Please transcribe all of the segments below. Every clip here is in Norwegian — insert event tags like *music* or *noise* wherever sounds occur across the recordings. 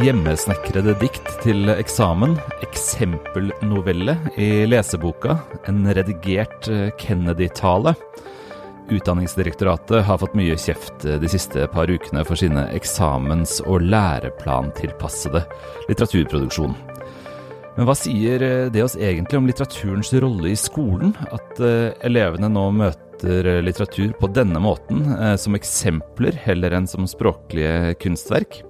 Hjemmesnekrede dikt til eksamen, eksempelnovelle i leseboka, en redigert eh, Kennedy-tale. Utdanningsdirektoratet har fått mye kjeft eh, de siste par ukene for sine eksamens- og læreplantilpassede litteraturproduksjon. Men hva sier eh, det oss egentlig om litteraturens rolle i skolen? At elevene nå møter litteratur på denne måten, som eksempler heller enn som språklige kunstverk?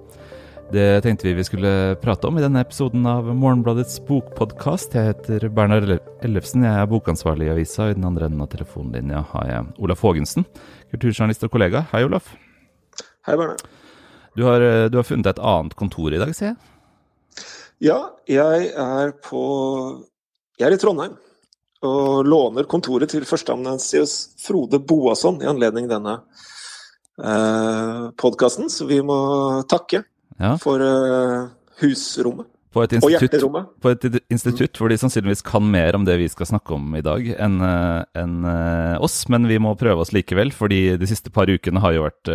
Det tenkte vi vi skulle prate om i denne episoden av Morgenbladets bokpodkast. Jeg heter Bernhard Ellefsen, jeg er bokansvarlig i avisa. I den andre enden av telefonlinja har jeg Olaf Haagensen, kulturjournalist og kollega. Hei, Olaf. Hei, Bernhard. Du har, du har funnet et annet kontor i dag, ser jeg? Ja, jeg er på Jeg er i Trondheim. Og låner kontoret til førsteamanuensis Frode Boasson i anledning denne eh, podkasten, så vi må takke ja. for uh, husrommet. og hjerterommet. På et institutt hvor de sannsynligvis kan mer om det vi skal snakke om i dag, enn uh, en, uh, oss. Men vi må prøve oss likevel, fordi de siste par ukene har jo vært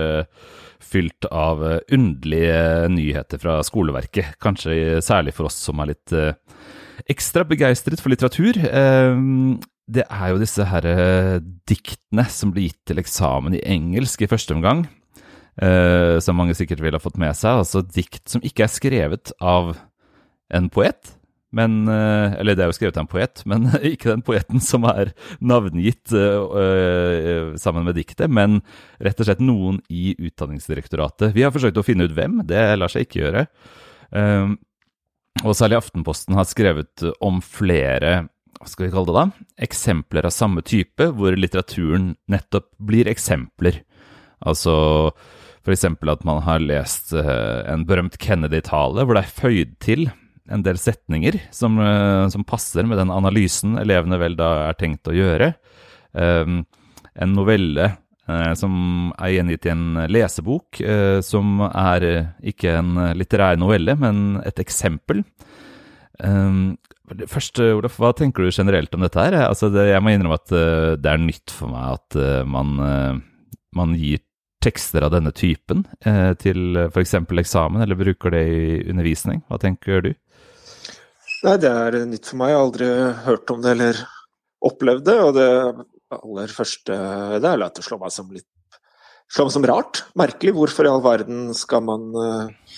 fylt av underlige nyheter fra skoleverket. Kanskje særlig for oss som er litt ekstra begeistret for litteratur. det er jo disse her diktene som blir gitt til eksamen i engelsk i første omgang. Uh, som mange sikkert vil ha fått med seg. Altså dikt som ikke er skrevet av en poet. Men, uh, eller det er jo skrevet av en poet, men *laughs* ikke den poeten som er navngitt uh, sammen med diktet, men rett og slett noen i Utdanningsdirektoratet. Vi har forsøkt å finne ut hvem, det lar seg ikke gjøre. og særlig Aftenposten har skrevet om flere hva skal vi kalle det da, eksempler av samme type, hvor litteraturen nettopp blir eksempler. Altså F.eks. at man har lest uh, en berømt Kennedy-tale hvor det er føyd til en del setninger som, uh, som, passer med den analysen elevene vel da er tenkt å gjøre. Um, en novelle uh, som er gjengitt i en lesebok, som er ikke en litterær novelle, men et eksempel. Um, Først, Olaf, hva tenker du generelt om dette her? Altså, det, jeg må innrømme at det er nytt for meg at man, man gir tekster av denne typen eh, til f.eks. eksamen, eller bruker det i undervisning? Hva tenker du? Nei, det er nytt for meg. Jeg har aldri hørt om det eller opplevd det. Og det aller første det er å slå meg som litt slå meg som rart. Merkelig. Hvorfor i all verden skal man uh,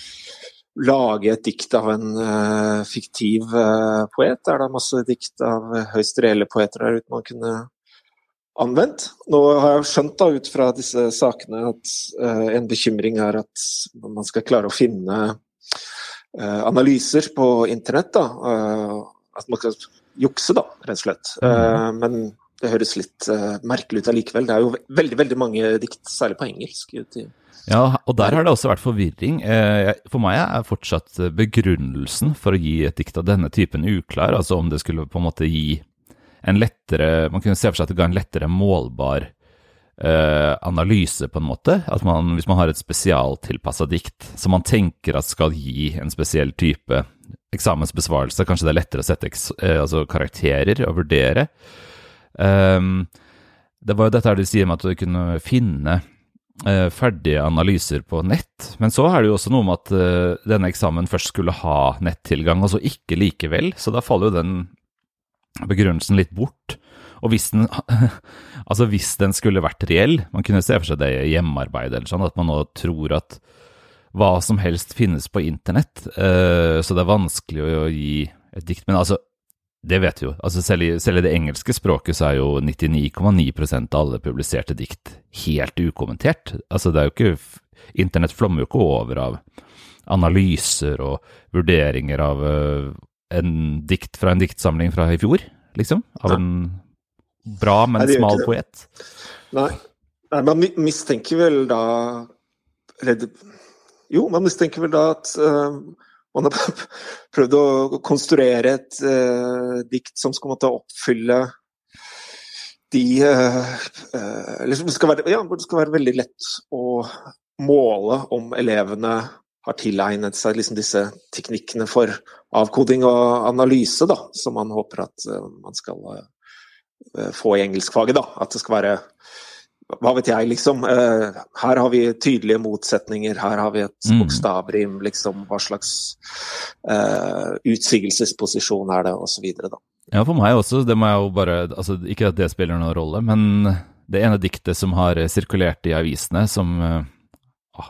lage et dikt av en uh, fiktiv uh, poet? Er det masse dikt av høyst reelle poeter der ute man kunne anvendt. Nå har jeg skjønt da ut fra disse sakene at uh, en bekymring er at man skal klare å finne uh, analyser på internett. da, uh, At man skal jukse, da, rett og slett. Mm. men det høres litt merkelig ut allikevel. Det er jo veldig veldig mange dikt, særlig på engelsk. ute ja, og der har det også vært forvirring. For meg er fortsatt begrunnelsen for å gi et dikt av denne typen uklar. Altså om det skulle på en måte gi en lettere Man kunne se for seg at det ga en lettere målbar uh, analyse, på en måte. At man, hvis man har et spesialtilpassa dikt som man tenker at skal gi en spesiell type eksamensbesvarelse, kanskje det er lettere å sette uh, altså karakterer og vurdere. Um, det var jo dette du sier med at du kunne finne uh, ferdige analyser på nett. Men så er det jo også noe med at uh, denne eksamen først skulle ha nettilgang, og så ikke likevel. Så da faller jo den begrunnelsen litt bort. Og hvis den, *laughs* altså hvis den skulle vært reell, man kunne se for seg det i hjemmearbeid eller sånn, at man nå tror at hva som helst finnes på internett, uh, så det er vanskelig å gi et dikt. Men altså, det vet vi jo. Altså selv, i, selv i det engelske språket så er jo 99,9% av alle publiserte dikt helt ukommentert. Altså det er jo ikke Internett flommer jo ikke over av analyser og vurderinger av uh, en dikt fra en diktsamling fra i fjor, liksom? Av en bra, men Nei, smal poet? Nei. Nei, man mistenker vel da eller, Jo, man mistenker vel da at uh, man har *laughs* prøvd å konstruere et uh, dikt som skal måtte oppfylle de uh, Eller det skal, være, ja, det skal være veldig lett å måle om elevene har tilegnet seg liksom disse teknikkene for avkoding og analyse, da, som man håper at uh, man skal uh, få i engelskfaget. da, At det skal være hva vet jeg, liksom. Uh, her har vi tydelige motsetninger, her har vi et mm. bokstavrim, liksom. Hva slags uh, utsigelsesposisjon er det, osv. Ja, for meg også. Det må jeg jo bare altså, Ikke at det spiller noen rolle, men det ene diktet som har sirkulert i avisene, som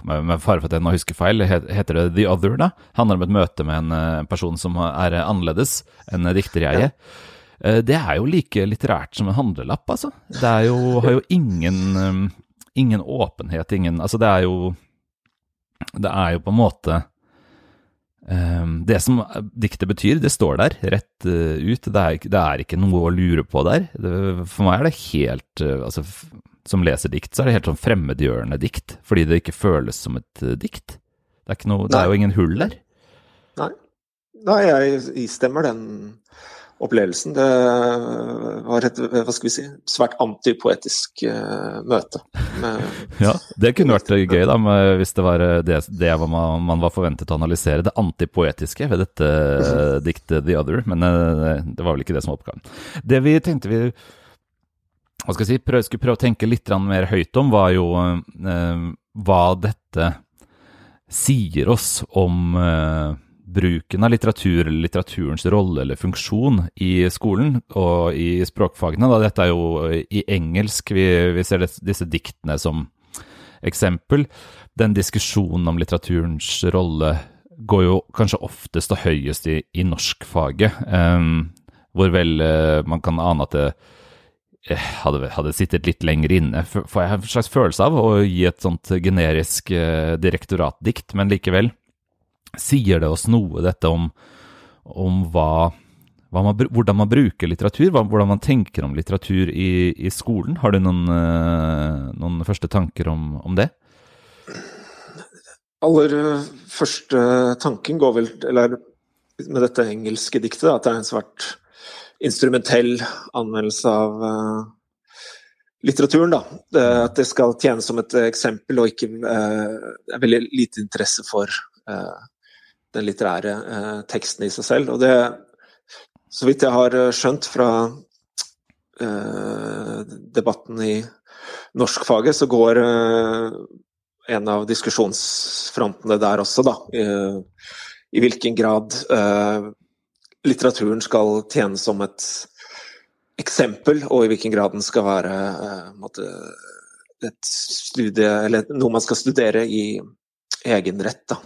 med, fare for at jeg nå husker feil, heter det The Other, da? Handler om et møte med en person som er annerledes enn dikter jeg er. Ja. Eh, det er jo like litterært som en handlelapp, altså. Det er jo, har jo ingen, ingen åpenhet, ingen Altså, det er jo Det er jo på en måte Det som diktet betyr, det står der rett ut. Det er, det er, ikke noe å lure på der. For meg er det helt Altså, som leser dikt, så er det helt sånn fremmedgjørende dikt. Fordi det ikke føles som et uh, dikt. Det er, noe, det er jo ingen hull der. Nei. Nei, jeg istemmer den opplevelsen. Det var et hva skal vi si, svært antipoetisk uh, møte. *laughs* Ja, det kunne vært gøy da, hvis det var det, det man, man, var forventet å analysere. Det antipoetiske ved dette uh, diktet The Other. Men uh, det var vel ikke det som var oppgaven. Det vi tenkte vi hva skal jeg si, prøv, skulle prøve å tenke litt mer høyt om, var jo hva dette sier oss om bruken av litteratur eller litteraturens rolle eller funksjon i skolen og i språkfagene. Da. Dette er jo i engelsk vi, vi ser det, disse diktene som eksempel. Den diskusjonen om litteraturens rolle går jo kanskje oftest og høyest i, i norskfaget, eh, hvor vel uh, man kan ane at det hadde, hadde, sittet litt lenger inne. Får jeg en slags følelse av å gi et sånt generisk uh, direktoratdikt, men likevel sier det oss noe, dette om, om hva, hva man, hvordan man bruker litteratur, hvordan man tenker om litteratur i, i skolen? Har du noen, uh, noen første tanker om, om, det? Aller eh, første tanken går vel eller med dette engelske diktet, at det er en svært instrumentell anvendelse av uh, litteraturen. Da. Det, at det skal tjene som et eksempel, og ikke uh, er veldig lite interesse for uh, den litterære eh, teksten i seg selv. Og det, så vidt jeg har eh, skjønt fra eh, debatten i norskfaget, så går eh, en av diskusjonsfrontene der også, da. I, i hvilken grad eh, litteraturen skal tjene som et eksempel, og i hvilken grad den skal være eh, måtte, et studie, eller noe man skal studere i egen rett. Da.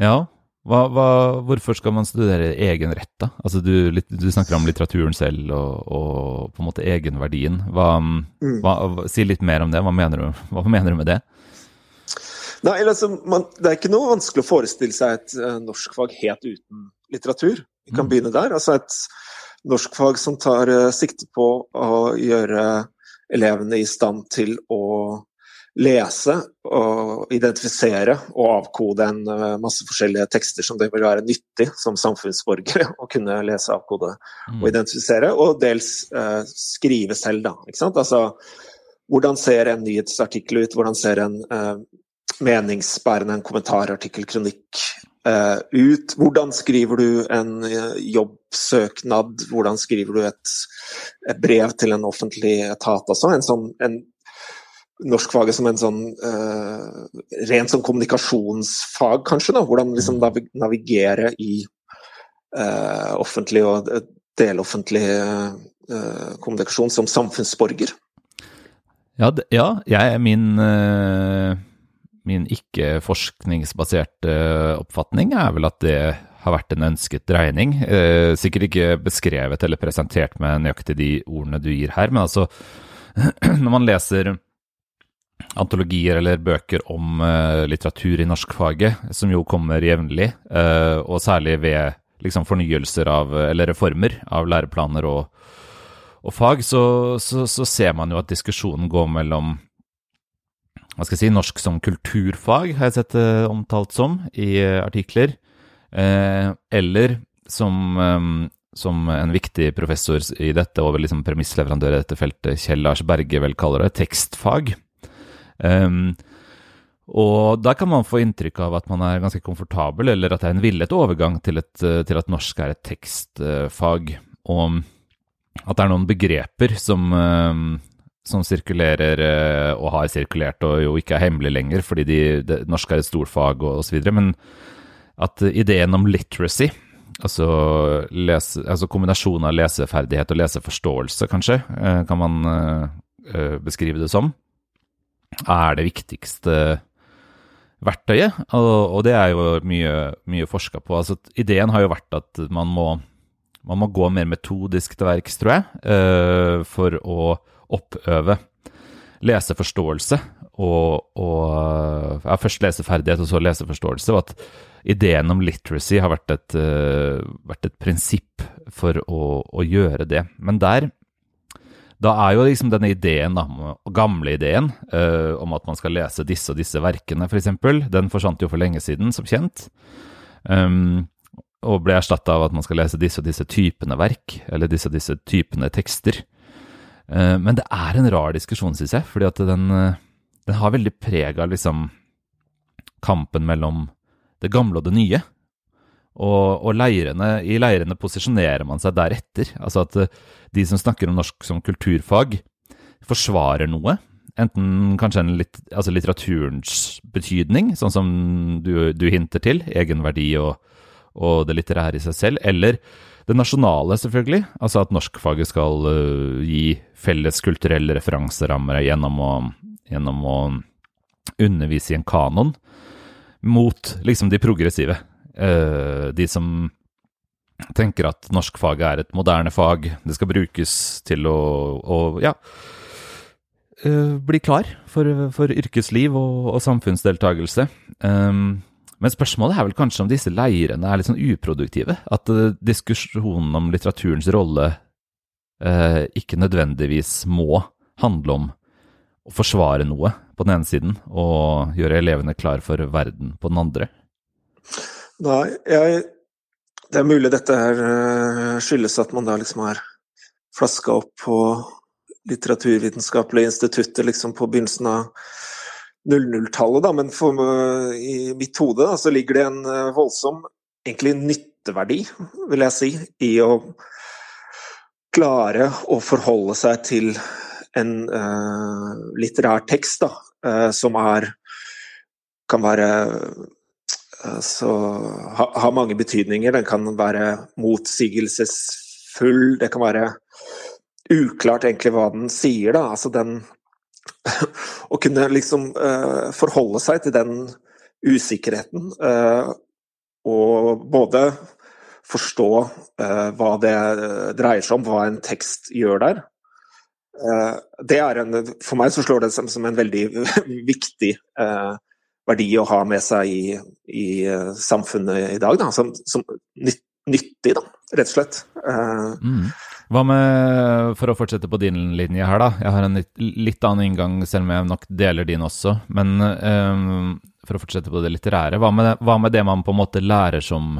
Ja, hva, hva, hvorfor skal man studere egen rett, da? Altså du, du snakker om litteraturen selv og, og, på en måte egenverdien. Hva, mm. hva, si litt mer om det. Hva mener du, mener du med det? Nei, altså, man, Det er ikke noe vanskelig å forestille seg et uh, norskfag helt uten litteratur. Vi kan mm. begynne der. Altså Et norskfag som tar uh, sikte på å gjøre elevene i stand til å lese og identifisere og avkode en eh, masse forskjellige tekster som det vil være nyttig som samfunnsborgere å kunne lese, avkode og mm. identifisere, og dels eh, skrive selv, da. Ikke sant? Altså, hvordan ser en nyhetsartikkel ut, hvordan ser en eh, meningsbærende en kommentarartikkel, kronikk, ut? Hvordan skriver du en jobbsøknad, hvordan skriver du et, et, brev til en offentlig etat? Altså, en sånn en norskfaget som en sånn uh, rent sånn kommunikasjonsfag, kanskje. da, Hvordan liksom navigere i uh, offentlig og deloffentlig uh, kommunikasjon som samfunnsborger. Ja, ja jeg min Min ikke-forskningsbaserte oppfatning er vel at det har vært en ønsket dreining. sikkert ikke beskrevet eller presentert med nøyaktig de ordene du gir her, men altså *clears throat* Når man leser antologier eller bøker om uh, litteratur i norskfaget, som jo kommer jevnlig, og særlig ved liksom, fornyelser av, eller reformer av læreplaner og, og fag, så, så, så, ser man jo at diskusjonen går mellom hva skal jeg si, norsk som kulturfag, har jeg sett det omtalt som i artikler, eller som som en viktig professor i dette, og liksom premissleverandør i dette feltet, Kjell Lars Berge vel kaller det, tekstfag. Um, og da kan man få inntrykk av at man er ganske komfortabel, eller at det er en villet overgang til, et, til at norsk er et tekstfag. Og at det er noen begreper som, som sirkulerer eh, og har sirkulert og jo ikke er hemmelig lenger fordi de, det, norsk er et stort fag og osv., men at ideen om literacy, altså, lese, altså kombinasjonen av leseferdighet og leseforståelse, kanskje, eh, kan man uh, beskrive det som, er det viktigste verktøyet. Og, det er jo mye, mye forska på. Altså, ideen har jo vært at man må, man må gå mer metodisk til verks, tror jeg, for å oppøve leseforståelse og, og ja, først leseferdighet og så leseforståelse. og at ideen om literacy har vært et, uh, vært et prinsipp for å, å, gjøre det. Men der Da er jo liksom denne ideen, da, gamle ideen, uh, om at man skal lese disse og disse verkene, f.eks., den forsvant jo for lenge siden, som kjent. Um, og ble erstatta av at man skal lese disse og disse typene verk, eller disse og disse typene tekster. Uh, men det er en rar diskusjon, syns jeg, fordi at den, den har veldig preg av liksom kampen mellom det gamle og det nye. Og, og leirene, i leirene posisjonerer man seg deretter. Altså at eh, de som snakker om norsk som kulturfag, forsvarer noe. Enten kanskje en litt, altså litteraturens betydning, sånn som du, du hinter til, egenverdi og, og, det litterære i seg selv, eller det nasjonale, selvfølgelig. Altså at norskfaget skal uh, gi felles kulturelle referanserammer gjennom å, gjennom å undervise i en kanon mot liksom de progressive. Uh, de som tenker at norskfaget er et moderne fag. Det skal brukes til å, å ja, uh, bli klar for, for yrkesliv og, og samfunnsdeltagelse. Um, men spørsmålet er vel kanskje om disse leirene er litt sånn uproduktive? At uh, diskusjonen om litteraturens rolle ikke nødvendigvis må handle om å forsvare noe på den ene siden, og gjøre elevene klar for verden på den andre? Nei, jeg, det er mulig dette her eh, skyldes at man da liksom har flaska opp på Litteraturvitenskapelige instituttet liksom på begynnelsen av 00-tallet, da. Men for, i mitt hode da, så ligger det en uh, voldsom egentlig nytteverdi, vil jeg si, i å klare å forholde seg til en uh, litterær tekst da, uh, som er kan være så ha, ha, mange betydninger. Den kan være motsigelsesfull, det kan være uklart egentlig hva den sier. da, altså den Å kunne liksom uh, forholde seg til den usikkerheten, og både forstå hva det dreier seg om, hva en tekst gjør der, Eh, det er en, for meg så slår det som, som en veldig *laughs* viktig eh, verdi å ha med seg i, i uh, samfunnet i dag. Da, som, som nytt, nyttig, da, rett og slett. Mm. Hva med, for å fortsette på din linje her, da. Jeg har en litt, litt annen inngang, selv om jeg nok deler din også. Men um, for å fortsette på det litterære, hva med, hva med, det man på en måte lærer som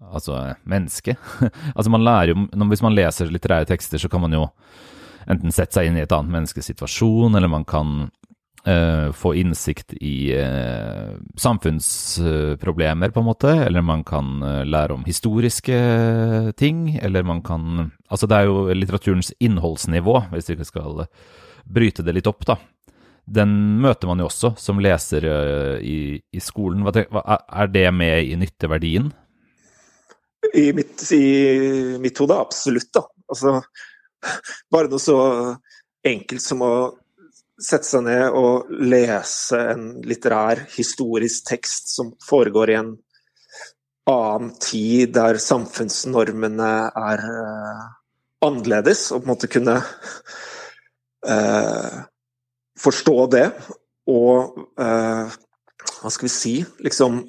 altså, menneske? *laughs* altså man lærer jo, Hvis man leser litterære tekster, så kan man jo enten sette seg inn i et annet menneskes situasjon, eller man kan uh, få innsikt i uh, samfunnsproblemer, på en måte. Eller man kan uh, lære om historiske ting, eller man kan Altså, det er jo litteraturens innholdsnivå, hvis vi ikke skal bryte det litt opp, da. Den møter man jo også som leser i, i skolen. Hva, er det med i nytteverdien? I mitt, i mitt hode absolutt, da. Altså, *laughs* bare noe så enkelt som å sette seg ned og lese en litterær, historisk tekst som foregår i en annen tid, der samfunnsnormene er uh, annerledes, og på en måte kunne uh, forstå det. Og uh, hva skal vi si liksom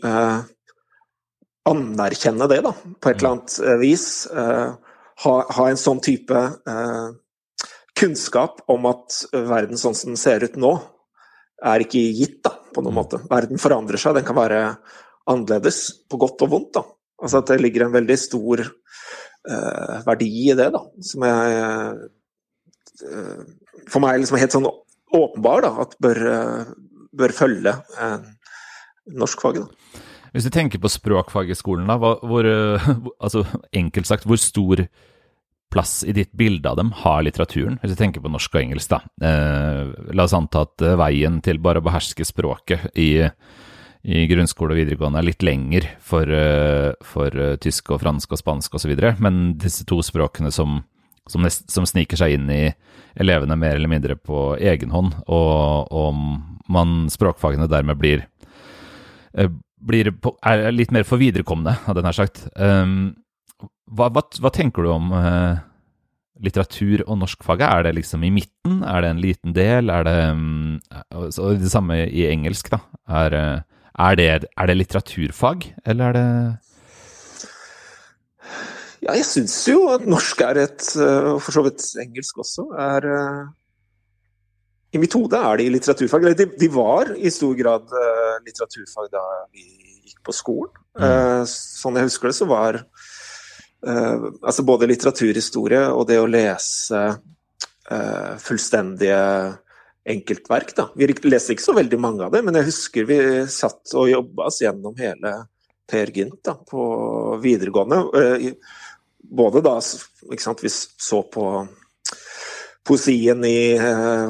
anerkjenne det, da, på et eller annet vis. Ha, ha en sånn type kunnskap om at verden sånn som den ser ut nå, er ikke gitt, da, på noen mm. måte. Verden forandrer seg, den kan være annerledes, på godt og vondt. da. Altså at det ligger en veldig stor uh, verdi i det, da, som jeg uh, For meg liksom helt sånn åpenbar, da, at bør, uh, bør følge uh, norskfaget. da. Hvis du tenker på språkfag i skolen, da, hvor, *laughs* altså, enkelt sagt, hvor stor plass i ditt bilde av dem har litteraturen, hvis du tenker på norsk og engelsk, da? Eh, la oss anta at eh, veien til bare å beherske språket i, i grunnskole og videregående er litt lenger for, eh, for uh, tysk og fransk og spansk osv., men disse to språkene som, som, nest, som, sniker seg inn i elevene mer eller mindre på egen hånd, og, og man, språkfagene dermed blir, blir er litt mer for viderekomne, hadde jeg nær sagt. Um, hva, hva, hva, tenker du om eh, litteratur og norskfaget? Er det liksom i midten? Er det en liten del? Er det um, Det samme i engelsk, da. Er, er, det, er det, litteraturfag, eller er det Ja, jeg syns jo at norsk er et, og for så vidt engelsk også, er I mitt hode er de litteraturfag. Eller de, de var i stor grad litteraturfag da vi gikk på skolen. Mm. Sånn jeg husker det, så var Uh, altså både litteraturhistorie og det å lese uh, fullstendige enkeltverk. Da. Vi leser ikke så veldig mange av det, men jeg husker vi satt og jobba oss gjennom hele Per Gynt da, på videregående. Uh, både da sant, Vi så på poesien i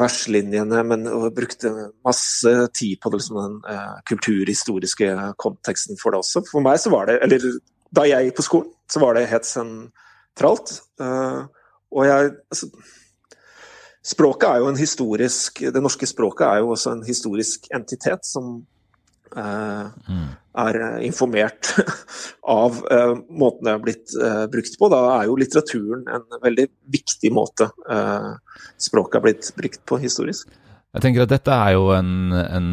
verslinjene, men brukte masse tid på det, liksom, den kulturhistoriske konteksten for det også. For meg så var det, eller da jeg gikk på skolen, så var det helt sentralt. Uh, og jeg altså, Språket er jo en historisk Det norske språket er jo også en historisk entitet som uh, mm. er informert *laughs* av uh, måten det er blitt brukt på. Da er jo litteraturen en veldig viktig måte språket er blitt brukt på historisk. Jeg tenker at dette er jo en, en,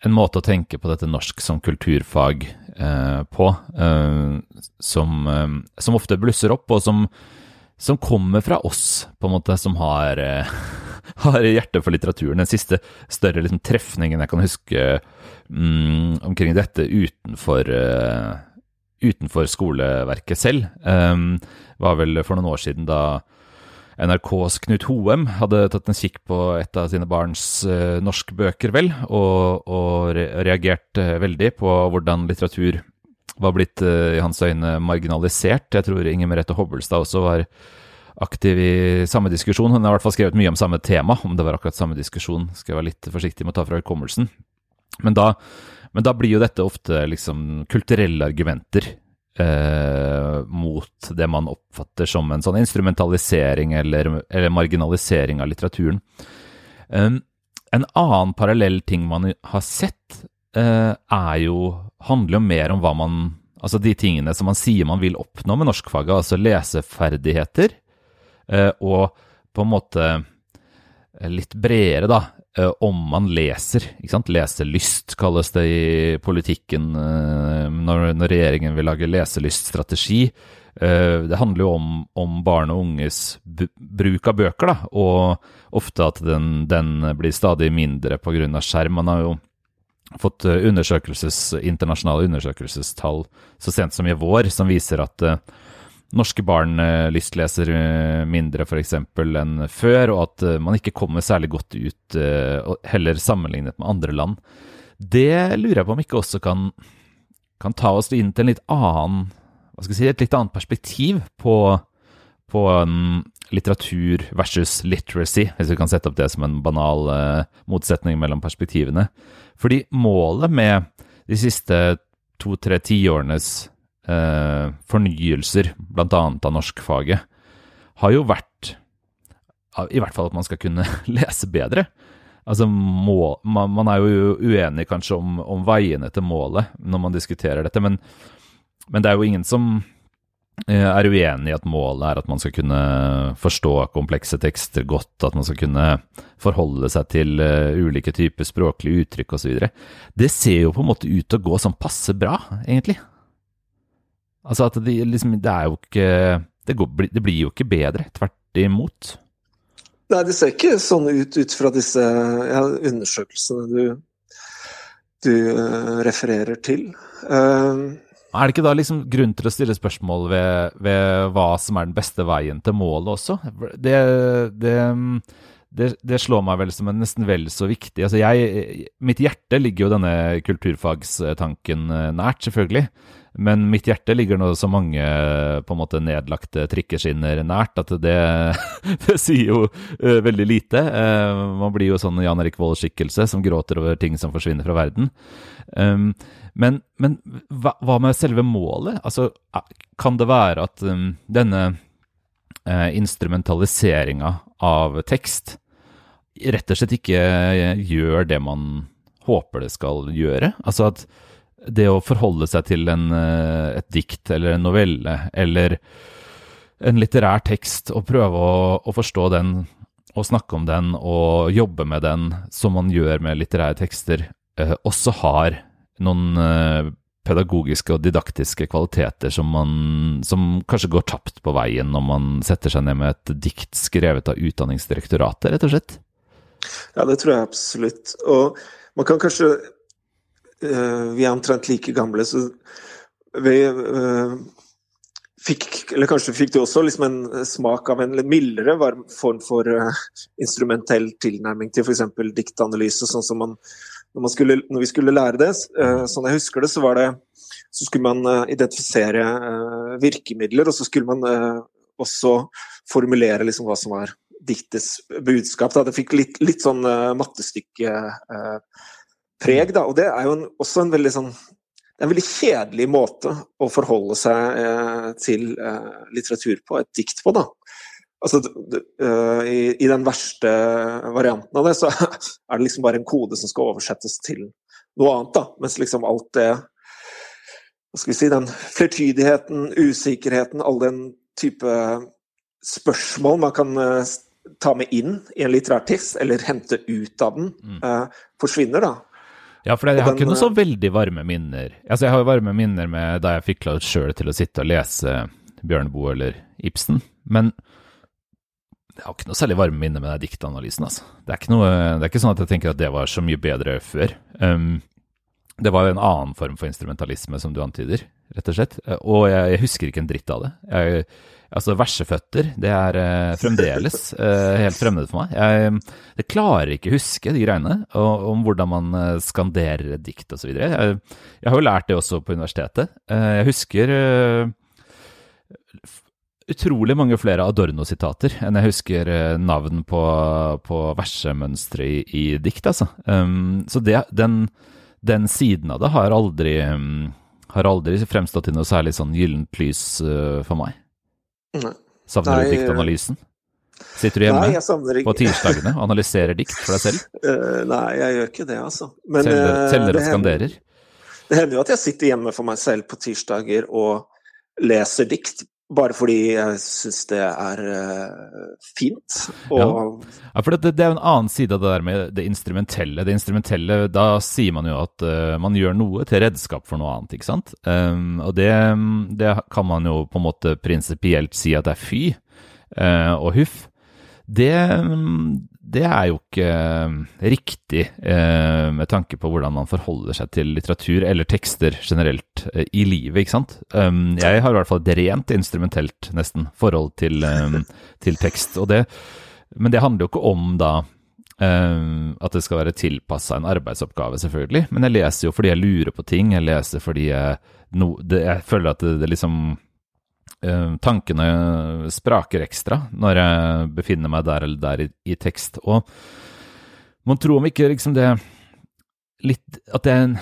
en måte å tenke på dette norsk som kulturfag Eh, på, eh, som, eh, som, ofte blusser opp, og som, som, kommer fra oss, på en måte, som har, *laughs* har hjerte for litteraturen. Den siste større liksom, trefningen jeg kan huske mm, omkring dette utenfor, utenfor skoleverket selv, var vel for noen år siden da NRKs Knut Hoem hadde tatt en kikk på et av sine barns uh, norske bøker, vel, og, og re reagert uh, veldig på hvordan litteratur var blitt uh, i hans øyne marginalisert. Jeg tror Inger Merete Hobbelstad også var aktiv i samme diskusjon. Hun har i hvert fall skrevet mye om samme tema, om det var akkurat samme diskusjon. Skal jeg være litt forsiktig med å ta fra hukommelsen. Men da, men da blir jo dette ofte liksom kulturelle argumenter eh, mot det man oppfatter som en sånn instrumentalisering eller, eller marginalisering av litteraturen. Um, en annen parallell ting man har sett, eh, er jo handler jo mer om hva man Altså de tingene som man sier man vil oppnå med norskfaget, altså leseferdigheter, eh, og på en måte litt bredere, da, om man leser. ikke sant? Leselyst kalles det i politikken uh, når, når, regjeringen vil lage leselyststrategi. Uh, det handler jo om, om barn og unges bruk av bøker, da, og ofte at den, den blir stadig mindre pga. skjerm. Man har jo fått undersøkelses, internasjonale undersøkelsestall så sent som i vår som viser at norske barn eh, lystleser eh, mindre f.eks. enn før, og at eh, man ikke kommer særlig godt ut heller sammenlignet med andre land. Det lurer jeg på om ikke også kan, kan ta oss inn til en litt annen, hva skal jeg si, et litt annet perspektiv på, på um, litteratur versus literacy, hvis vi kan sette opp det som en banal motsetning mellom perspektivene. Fordi målet med de siste to-tre tiårenes eh, fornyelser, bl.a. av norskfaget, har jo vært i hvert fall at man skal kunne *laughs* lese bedre. Altså, må, man, man, er jo uenig kanskje om, om, veiene til målet når man diskuterer dette, men, men det er jo ingen som eh, er uenig i at målet er at man skal kunne forstå komplekse tekster godt, at man skal kunne forholde seg til uh, ulike typer språklige uttrykk osv. Det ser jo på en måte ut til å gå sånn passe bra, egentlig. Altså at det, liksom, det er jo ikke det, går, det, blir jo ikke bedre, tvert imot. Nei, det ser ikke sånn ut ut fra disse ja, undersøkelsene du, du uh, refererer til. Uh, er det ikke da liksom grunn til å stille spørsmål ved, ved, hva som er den beste veien til målet også? Det, det, det, det, slår meg vel som en nesten vel så viktig altså jeg, Mitt hjerte ligger jo denne kulturfagstanken nært, selvfølgelig. Men mitt hjerte ligger nå så mange på en måte nedlagte trikkeskinner nært at det, *laughs* det sier jo uh, veldig lite. Uh, man blir jo sånn Jan Erik Vold-skikkelse som gråter over ting som forsvinner fra verden. Um, men, men hva, hva, med selve målet? Altså, kan det være at um, denne uh, instrumentaliseringa av tekst rett og slett ikke gjør det man håper det skal gjøre? Altså at det å forholde seg til en, eh, et dikt eller en novelle eller en litterær tekst og prøve å, å, forstå den og snakke om den og jobbe med den som man gjør med litterære tekster, eh, også har noen eh, pedagogiske og didaktiske kvaliteter som, man, som kanskje går tapt på veien når man setter seg ned med et dikt skrevet av Utdanningsdirektoratet, rett og slett? Ja, det tror jeg absolutt. Og man kan kanskje vi er omtrent like gamle, så vi uh, fikk Eller kanskje fikk du også liksom en smak av en mildere form for uh, instrumentell tilnærming til f.eks. diktanalyse, sånn som man når, man skulle, når, vi skulle lære det. Sånn jeg husker det, så var det så skulle man identifisere virkemidler, og så skulle man også formulere liksom hva som var diktets budskap. Da. Det fikk litt, litt sånn mattestykke preg. Da. Og det er jo en, også en veldig sånn en veldig kjedelig måte å forholde seg eh, til eh, litteratur på, et dikt på. da. Altså, uh, i, i, den verste varianten av det, så *laughs* er det liksom bare en kode som skal oversettes til noe annet. da, Mens liksom alt det Hva skal vi si Den flertydigheten, usikkerheten, all den type spørsmål man kan uh, ta med inn i en litterær tekst, eller hente ut av den, uh, forsvinner. da. Ja, for jeg har ikke noe så veldig varme minner. Altså, Jeg har jo varme minner med da jeg fikk Cloud sjøl til å sitte og lese Bjørneboe eller Ibsen, men jeg har ikke noe særlig varme minner med den diktanalysen. altså. Det er, noe, det er, ikke sånn at jeg tenker at det var så mye bedre før. Um, det var jo en annen form for instrumentalisme, som du antyder, rett og slett. Og jeg, jeg husker ikke en dritt av det. Jeg, Altså, verseføtter, det er uh, fremdeles uh, helt fremmed for meg. Jeg, jeg klarer ikke huske de greiene og, om hvordan man uh, skanderer dikt osv. Jeg, jeg har jo lært det også på universitetet. jeg husker utrolig mange flere Adorno-sitater enn jeg husker navn på, på versemønstre i, i, dikt, altså. Um, så det, den, den, siden av det har aldri, um, har aldri fremstått i noe særlig sånn gyllent lys for meg. Nei. Savner du diktanalysen? Sitter du hjemme Nei, på tirsdagene og analyserer dikt for deg selv? Uh, *laughs* nei, jeg gjør ikke det, altså. Men, teller, eh, teller og skanderer? Det hender jo at jeg sitter hjemme for meg selv på tirsdager og leser dikt, bare fordi jeg syns det er uh, fint. Ja. ja. for det, det, er jo en annen side av det der med det instrumentelle. Det instrumentelle, Da sier man jo at uh, man gjør noe til redskap for noe annet, ikke sant. Um, og det, det, kan man jo på en måte prinsipielt si at det er fy uh, og huff. Det, det er jo ikke eh, riktig eh, med tanke på hvordan man forholder seg til litteratur eller tekster generelt eh, i livet, ikke sant. Um, jeg har i hvert fall et rent instrumentelt, nesten, forhold til, um, *laughs* til tekst. Det, men det handler jo ikke om da um, at det skal være tilpassa en arbeidsoppgave, selvfølgelig. Men jeg leser jo fordi jeg lurer på ting, jeg leser fordi jeg, no, det, jeg føler at det, det liksom tankene spraker ekstra når jeg befinner meg der eller der i, i tekst. Og man tror om ikke liksom det litt At det er en,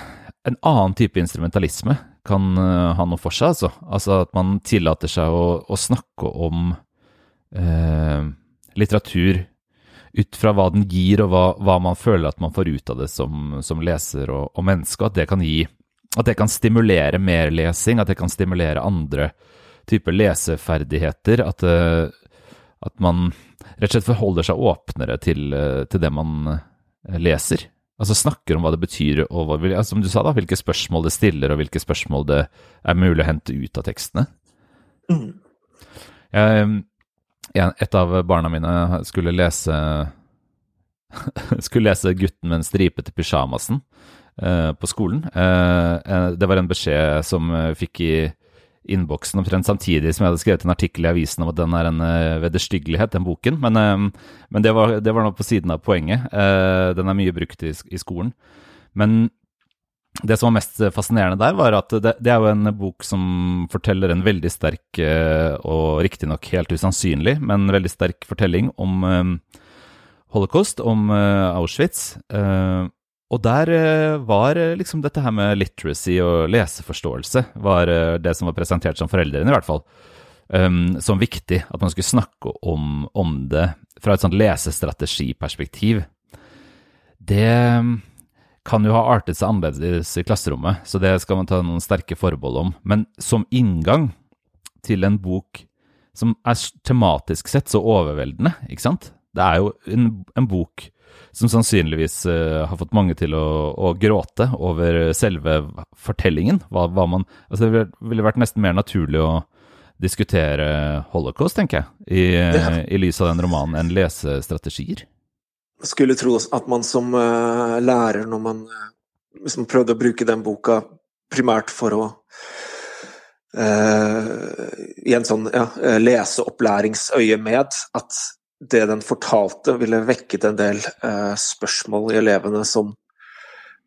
en annen type instrumentalisme kan uh, ha noe for seg, altså. Altså at man tillater seg å, å snakke om uh, litteratur ut fra hva den gir, og hva, hva, man føler at man får ut av det som, som leser og, og menneske. At det kan gi At det kan stimulere mer lesing, at det kan stimulere andre type leseferdigheter. At, eh, at, man rett og slett forholder seg åpnere til, eh, til, det man eh, leser. Altså snakker om hva det betyr, og hva, altså, som du sa, da, hvilke spørsmål det stiller, og hvilke spørsmål det er mulig å hente ut av tekstene. Mm. Jeg, et av barna mine skulle lese *laughs* skulle lese 'Gutten med den stripete pysjamasen' eh, på skolen. Eh, det var en beskjed som fikk i innboksen omtrent samtidig som jeg hadde skrevet en artikkel i avisen om at den er en uh, vederstyggelighet, den boken. Men, uh, men det, var, var nå på siden av poenget. Uh, den er mye brukt i, i, skolen. Men det som var mest fascinerende der, var at det, det er jo en bok som forteller en veldig sterk, og riktignok helt usannsynlig, men veldig sterk fortelling om holocaust, om Auschwitz. Og der eh, var eh, liksom dette her med literacy og leseforståelse var eh, det som var presentert som foreldrene, i hvert fall, um, som viktig. At man skulle snakke om, om det fra et sånt lesestrategiperspektiv. Det kan jo ha artet seg annerledes i klasserommet, så det skal man ta noen sterke forbehold om. Men som inngang til en bok som er tematisk sett så overveldende, ikke sant? Det er jo en, en bok som sannsynligvis uh, har fått mange til å, å, gråte over selve fortellingen. Hva, hva man, altså det ville vært nesten mer naturlig å diskutere holocaust, tenker jeg, i, ja. i lys av den romanen, enn lesestrategier. Jeg skulle tro at man som uh, lærer, når man liksom prøvde å bruke den boka primært for å uh, i en sånn ja, leseopplæringsøyemed, at det den fortalte, ville vekket en del eh, spørsmål i elevene som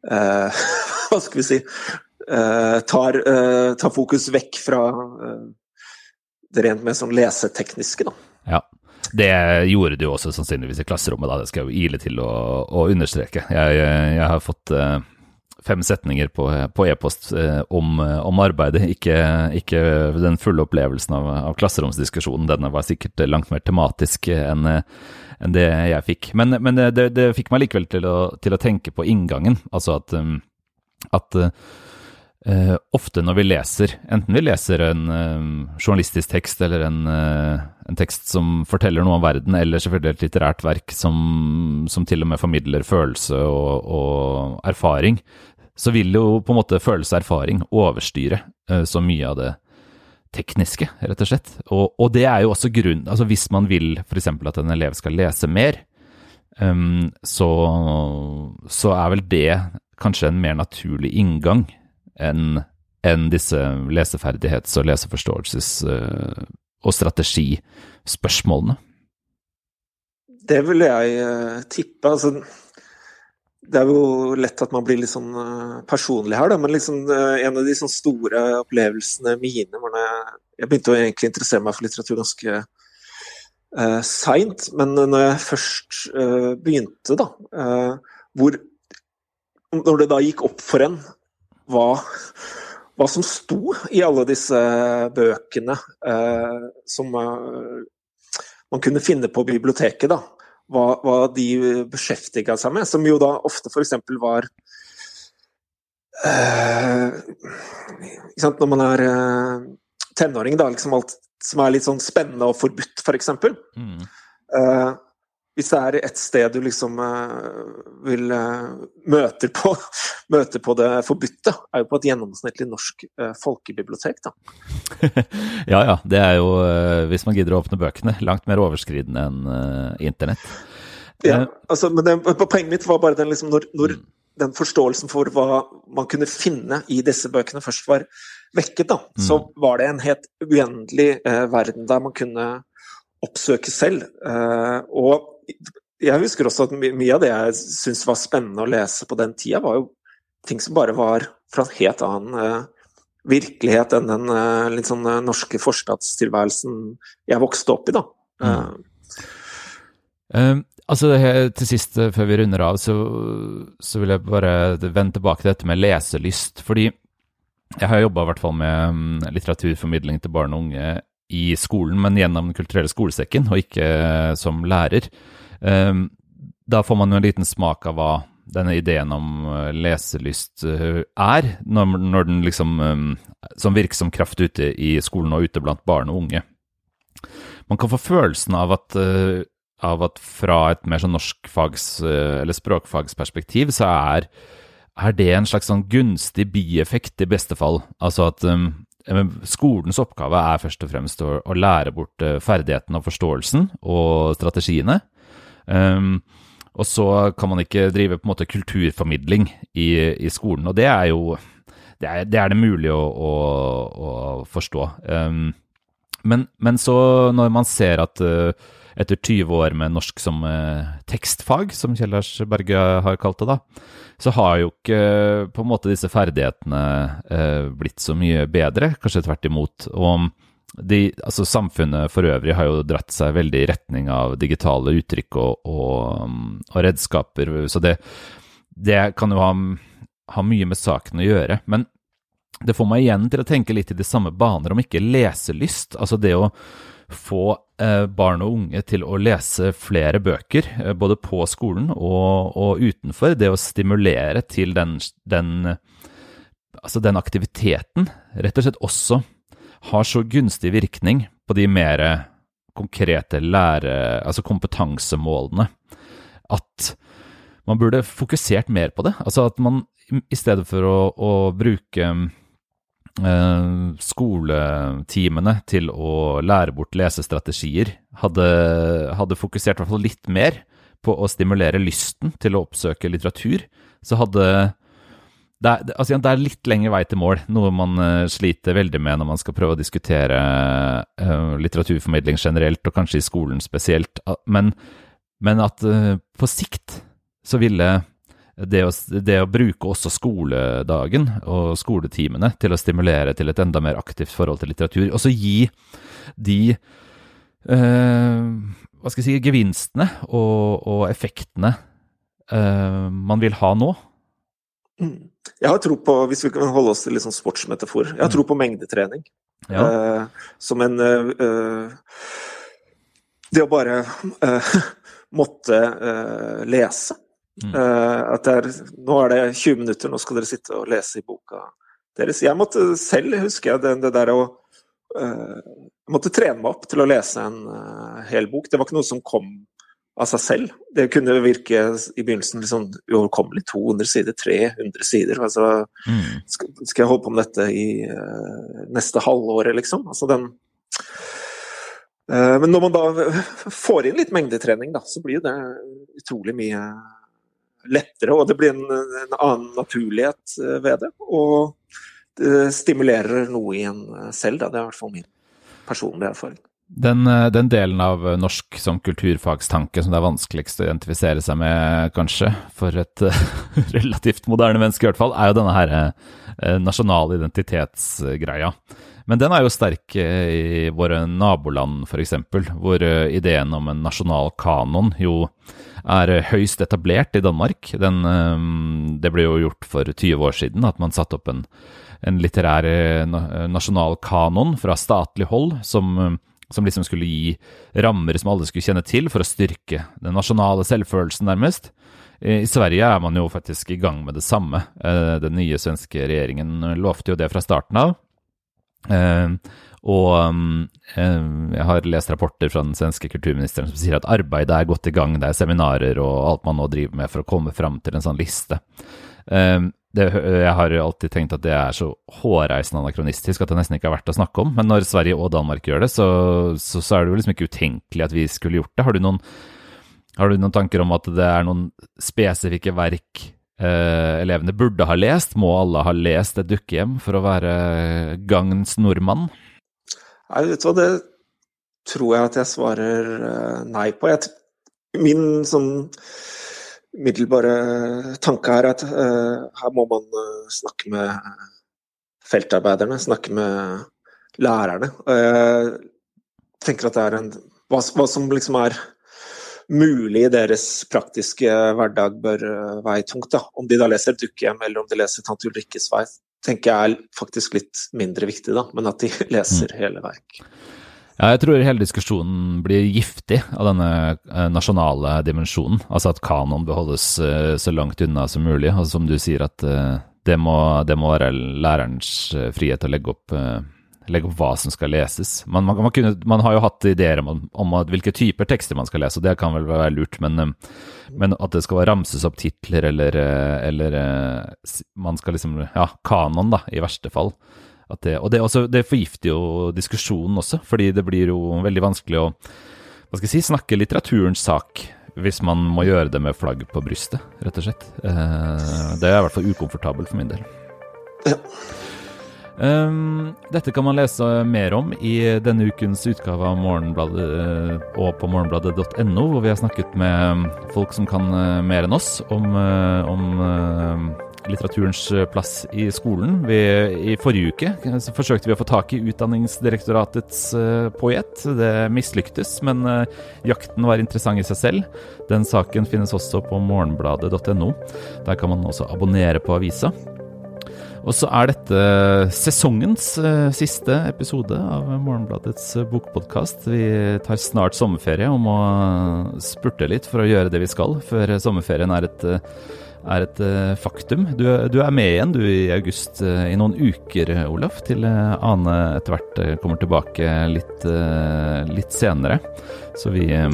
eh, *laughs* Hva skal vi si eh, tar, eh, tar, fokus vekk fra eh, det rent mer sånn lesetekniske, da. Ja. Det gjorde du også sannsynligvis i klasserommet, da. Det skal jeg jo ile til å, å understreke. Jeg, jeg, jeg, har fått eh, fem setninger på e-post eh, om, om, arbeidet, ikke, ikke, den fulle opplevelsen av, av, klasseromsdiskusjonen. Denne var sikkert langt mer tematisk enn en det jeg fikk. Men, men det, det, fikk meg likevel til å, til å, tenke på inngangen. Altså at, at uh, ofte når vi leser, enten vi leser en uh, journalistisk tekst eller en, uh, en, tekst som forteller noe om verden, eller selvfølgelig et litterært verk som, som til og med formidler følelse og, og erfaring, så vil jo på en måte følelse og erfaring overstyre så mye av det tekniske, rett og slett. Og, og det er jo også grunnen Altså hvis man vil f.eks. at en elev skal lese mer, um, så, så, er vel det kanskje en mer naturlig inngang enn en disse leseferdighets- og leseforståelses- uh, og strategispørsmålene. Det vil jeg uh, tippe. altså det er jo lett at man blir litt sånn eh, personlig her, da, men liksom, eh, en av de sånn store opplevelsene mine var da jeg, jeg begynte å egentlig interessere meg for litteratur ganske uh, seint. Men når jeg først uh, begynte, da uh, hvor, Når det da gikk opp for en hva, hva som sto i alle disse bøkene eh, som man kunne finne på biblioteket, da hva, hva de beskjeftiga seg med, som jo da ofte f.eks. var uh, Når man er uh, tenåring, da, liksom alt som er litt sånn spennende og forbudt, f.eks. For mm. Hvis det er et sted du liksom vil møte på, *laughs* møte på det forbudte, er jo på et gjennomsnittlig norsk folkebibliotek, da. *laughs* ja ja, det er jo, hvis man gidder å åpne bøkene, langt mer overskridende enn internett. Ja, altså, men det, Poenget mitt var bare den, liksom, når, når mm. den forståelsen for hva man kunne finne i disse bøkene først var vekket, da, mm. så var det en helt uendelig eh, verden der man kunne oppsøke selv. Eh, og jeg husker også at mye av det jeg syntes var spennende å lese på den tida, var jo ting som bare var fra en helt annen eh, virkelighet enn den eh, litt sånn eh, norske forstadstilværelsen jeg vokste opp i, da. Mm. Um, Altså, til sist, før vi runder av, så, så vil jeg bare vende tilbake til dette med leselyst. Fordi jeg har jobba i hvert fall med mm, litteraturformidling til barn og unge i skolen, men gjennom Den kulturelle skolesekken, og ikke som lærer. Ehm, da får man jo en liten smak av hva denne ideen om eh, leselyst er, når, den liksom Som virksom kraft ute i skolen og ute blant barn og unge. Man kan få følelsen av at av at fra et mer sånn norskfags- eh, eller språkfagsperspektiv, så er, er, det en slags sånn gunstig bieffekt i beste fall. Altså at um, skolens oppgave er først og fremst å, å lære bort ferdigheten og forståelsen og strategiene. Um, og så kan man ikke drive på en måte kulturformidling i, i skolen, og det er jo det, er, det, er, det mulig å, å, å forstå. Um, men, men, så, når man ser at uh, etter 20 år med norsk som uh, tekstfag, som Kjell Lars Berge har kalt det, da, så har jo ikke uh, på en måte disse ferdighetene blitt så mye bedre, kanskje tvert imot. Og de, altså samfunnet for øvrig har jo dratt seg veldig i retning av digitale uttrykk og, og, og redskaper, så det, det kan jo ha, ha, mye med saken å gjøre. Men det får meg igjen til å tenke litt i de samme baner, om ikke leselyst. Altså det å få eh, barn og unge til å lese flere bøker, eh, både på skolen og, og, utenfor. Det å stimulere til den, den, altså den aktiviteten, rett og slett også har så gunstig virkning på de mer konkrete lære... Altså kompetansemålene, at man burde fokusert mer på det. Altså at man i stedet for å, å bruke eh, skoletimene til å lære bort lesestrategier, hadde, hadde fokusert hvert fall litt mer på å stimulere lysten til å oppsøke litteratur, så hadde det er, altså, det er, litt lengre vei til mål, noe man uh, sliter veldig med når man skal prøve å diskutere uh, litteraturformidling generelt, og kanskje i skolen spesielt. Men, men at uh, på sikt så ville det å, det å, bruke også skoledagen og skoletimene til å stimulere til et enda mer aktivt forhold til litteratur, og så gi de hva skal jeg si, gevinstene og, og effektene man vil ha nå, jeg har tro på, hvis vi kan holde oss til litt sånn sportsmetafor, jeg har tro på mengdetrening. Ja. Uh, som en uh, Det å bare uh, *laughs* måtte lese. Mm. at det er Nå er det 20 minutter, nå skal dere sitte og lese i boka deres. Jeg måtte selv, husker jeg, det, det der å Jeg måtte trene meg opp til å lese en hel bok. Det var ikke noe som kom av seg selv. Det kunne virke i begynnelsen liksom uoverkommelig. 200 sider, 300 sider. Altså, mm. skal, jeg holde på med dette i uh, neste halvåret, liksom? Altså den uh, Men når man da får inn litt mengdetrening, da, så blir det utrolig mye lettere. Og det blir en, en annen naturlighet eh, ved det. Og det stimulerer noe i en selv, da. Det er i hvert fall min personlige erfaring. Den, eh, den, delen av norsk som kulturfagstanke som det er vanskeligst å identifisere seg med, kanskje, for et uh, *laughs* relativt moderne menneske i hvert fall, er jo denne her nasjonale identitetsgreia. Men den er jo sterk i våre naboland, f.eks., hvor ideen om en nasjonal kanon jo er høyst etablert i Danmark. Den, det ble jo gjort for 20 år siden, at man satte opp en, en litterær nasjonal kanon fra statlig hold som som liksom skulle gi rammer som alle skulle kjenne til, for å styrke den nasjonale selvfølelsen, nærmest. I Sverige er man jo faktisk i gang med det samme. Eh, den nye svenske regjeringen lovte jo det fra starten av. Eh, og eh, jeg har lest rapporter fra den svenske kulturministeren som sier at arbeidet er godt i gang, det er seminarer og alt man nå driver med for å komme fram til en sånn liste det, jeg har alltid tenkt at det er så hårreisende anakronistisk at det nesten ikke er verdt å snakke om. Men når Sverige og Danmark gjør det, så, så, så er det jo liksom ikke utenkelig at vi skulle gjort det. Har du noen, har du noen tanker om at det er noen spesifikke verk eh, elevene burde ha lest? Må alle ha lest et dukkehjem for å være gagns nordmann? Nei, vet du hva, det tror jeg at jeg svarer eh, nei på. Jeg, min sånn umiddelbare tanke her at uh, her må man uh, snakke med feltarbeiderne, snakke med lærerne. Og jeg tenker at det er en hva, hva, som liksom er mulig i deres praktiske hverdag, bør veie tungt. da. Om de da leser 'Dukkehjem' eller om de leser 'Tante Ulrikkes vei', tenker jeg er faktisk litt mindre viktig, da, men at de *laughs* leser mm. hele verk. Ja, jeg tror hele diskusjonen blir giftig av denne eh, nasjonale dimensjonen. Altså at kanoen beholdes eh, så langt unna som mulig. Altså som du sier, at eh, det må, det må være lærerens frihet å legge opp, legge opp hva som skal leses. Man, man, man, kunne, man har jo hatt ideer om, om, hvilke typer tekster man skal lese, og det kan vel være lurt, men, men at det skal ramses opp titler, eller, eller man skal liksom Ja, kanon, da, i verste fall. Det, og det, også, det, forgifter jo diskusjonen også, fordi det blir jo veldig vanskelig å hva skal jeg si, snakke litteraturens sak hvis man må gjøre det med flagg på brystet, rett og slett. Eh, det er i hvert fall ukomfortabelt for min del. Ja. Um, dette kan man lese mer om i denne ukens utgave av Morgenbladet uh, og på morgenbladet.no, hvor vi har snakket med folk som kan mer enn oss om, om litteraturens plass i skolen. Vi, I forrige uke forsøkte vi å få tak i Utdanningsdirektoratets poet. Det mislyktes, men jakten var interessant i seg selv. Den saken finnes også på morgenbladet.no. Der kan man også abonnere på avisa. Og så er dette sesongens siste episode av Morgenbladets bokpodkast. Vi tar snart sommerferie og må spurte litt for å gjøre det vi skal før sommerferien er et, er et faktum. Du, du, er med igjen du i august i noen uker, Olaf, til Ane etter hvert kommer tilbake litt, litt senere. Så vi ja.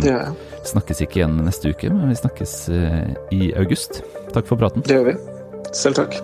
snakkes ikke igjen neste uke, men vi snakkes i august. Takk for praten. Det gjør vi. Selv takk.